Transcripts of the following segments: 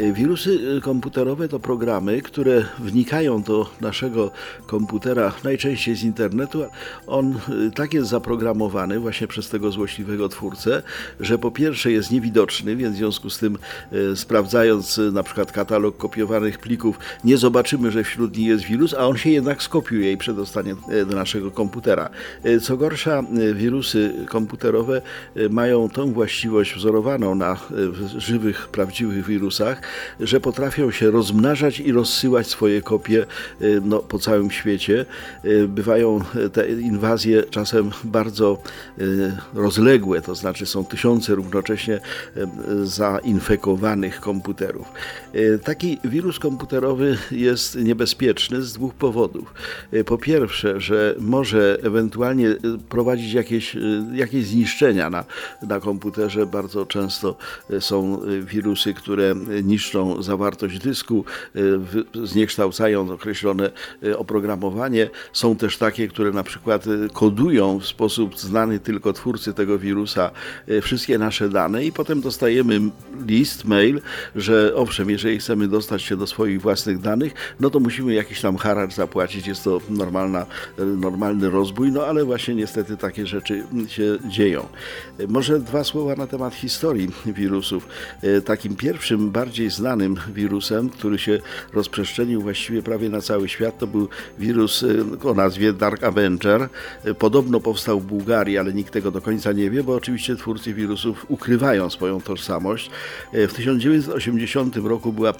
Wirusy y, komputerowe to programy, które wnikają do naszego komputera najczęściej z internetu. On y, tak jest zaprogramowany właśnie przez tego złośliwego twórcę, że po pierwsze jest niewidoczny, więc w związku z tym sprawdzając na przykład katalog kopiowanych plików, nie zobaczymy, że wśród nich jest wirus, a on się jednak skopiuje i przedostanie do naszego komputera. Co gorsza, wirusy komputerowe mają tą właściwość wzorowaną na żywych, prawdziwych wirusach, że potrafią się rozmnażać i rozsyłać swoje kopie y, no, po całym świecie. Y, bywają te inwazje czasem bardzo y, rozległe, to znaczy są tysiące równocześnie zainfekowanych komputerów. Taki wirus komputerowy jest niebezpieczny z dwóch powodów. Po pierwsze, że może ewentualnie prowadzić jakieś, jakieś zniszczenia na, na komputerze. Bardzo często są wirusy, które niszczą niszczą zawartość dysku, y, zniekształcają określone y, oprogramowanie. Są też takie, które na przykład y, kodują w sposób znany tylko twórcy tego wirusa wszystkie nasze dane i potem dostajemy list, mail, że owszem, jeżeli chcemy dostać się do swoich własnych danych, no to musimy jakiś tam haracz zapłacić. Jest to normalna, normalny rozbój, no ale właśnie niestety takie rzeczy się dzieją. Może dwa słowa na temat historii wirusów. Takim pierwszym, bardziej znanym wirusem, który się rozprzestrzenił właściwie prawie na cały świat. To był wirus y, o nazwie Dark Avenger. Podobno powstał w Bułgarii, ale nikt tego do końca nie wie, bo oczywiście twórcy wirusów ukrywają swoją tożsamość. Y, w 1980 roku była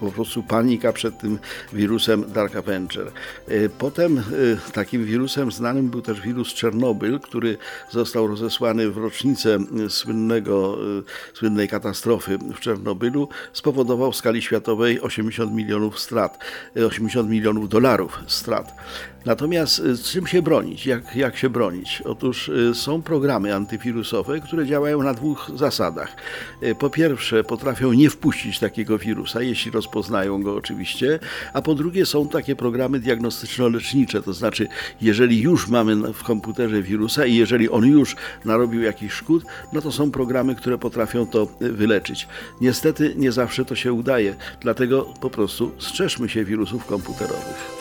po prostu panika przed tym wirusem Dark Avenger. Potem takim wirusem znanym był też wirus Czernobyl, który został rozesłany w rocznicę słynnego, słynnej katastrofy w Czernobylu spowodował w skali światowej 80 milionów strat, 80 milionów dolarów strat. Natomiast y, czym się bronić? Jak, jak się bronić? Otóż y, są programy antywirusowe, które działają na dwóch zasadach. Y, po pierwsze, potrafią nie wpuścić takiego wirusa, jeśli rozpoznają go oczywiście, a po drugie są takie programy diagnostyczno-lecznicze, to znaczy, jeżeli już mamy w komputerze wirusa i jeżeli on już narobił jakiś szkód, no to są programy, które potrafią to wyleczyć. Niestety nie zawsze to się udaje, dlatego po prostu strzeżmy się wirusów komputerowych.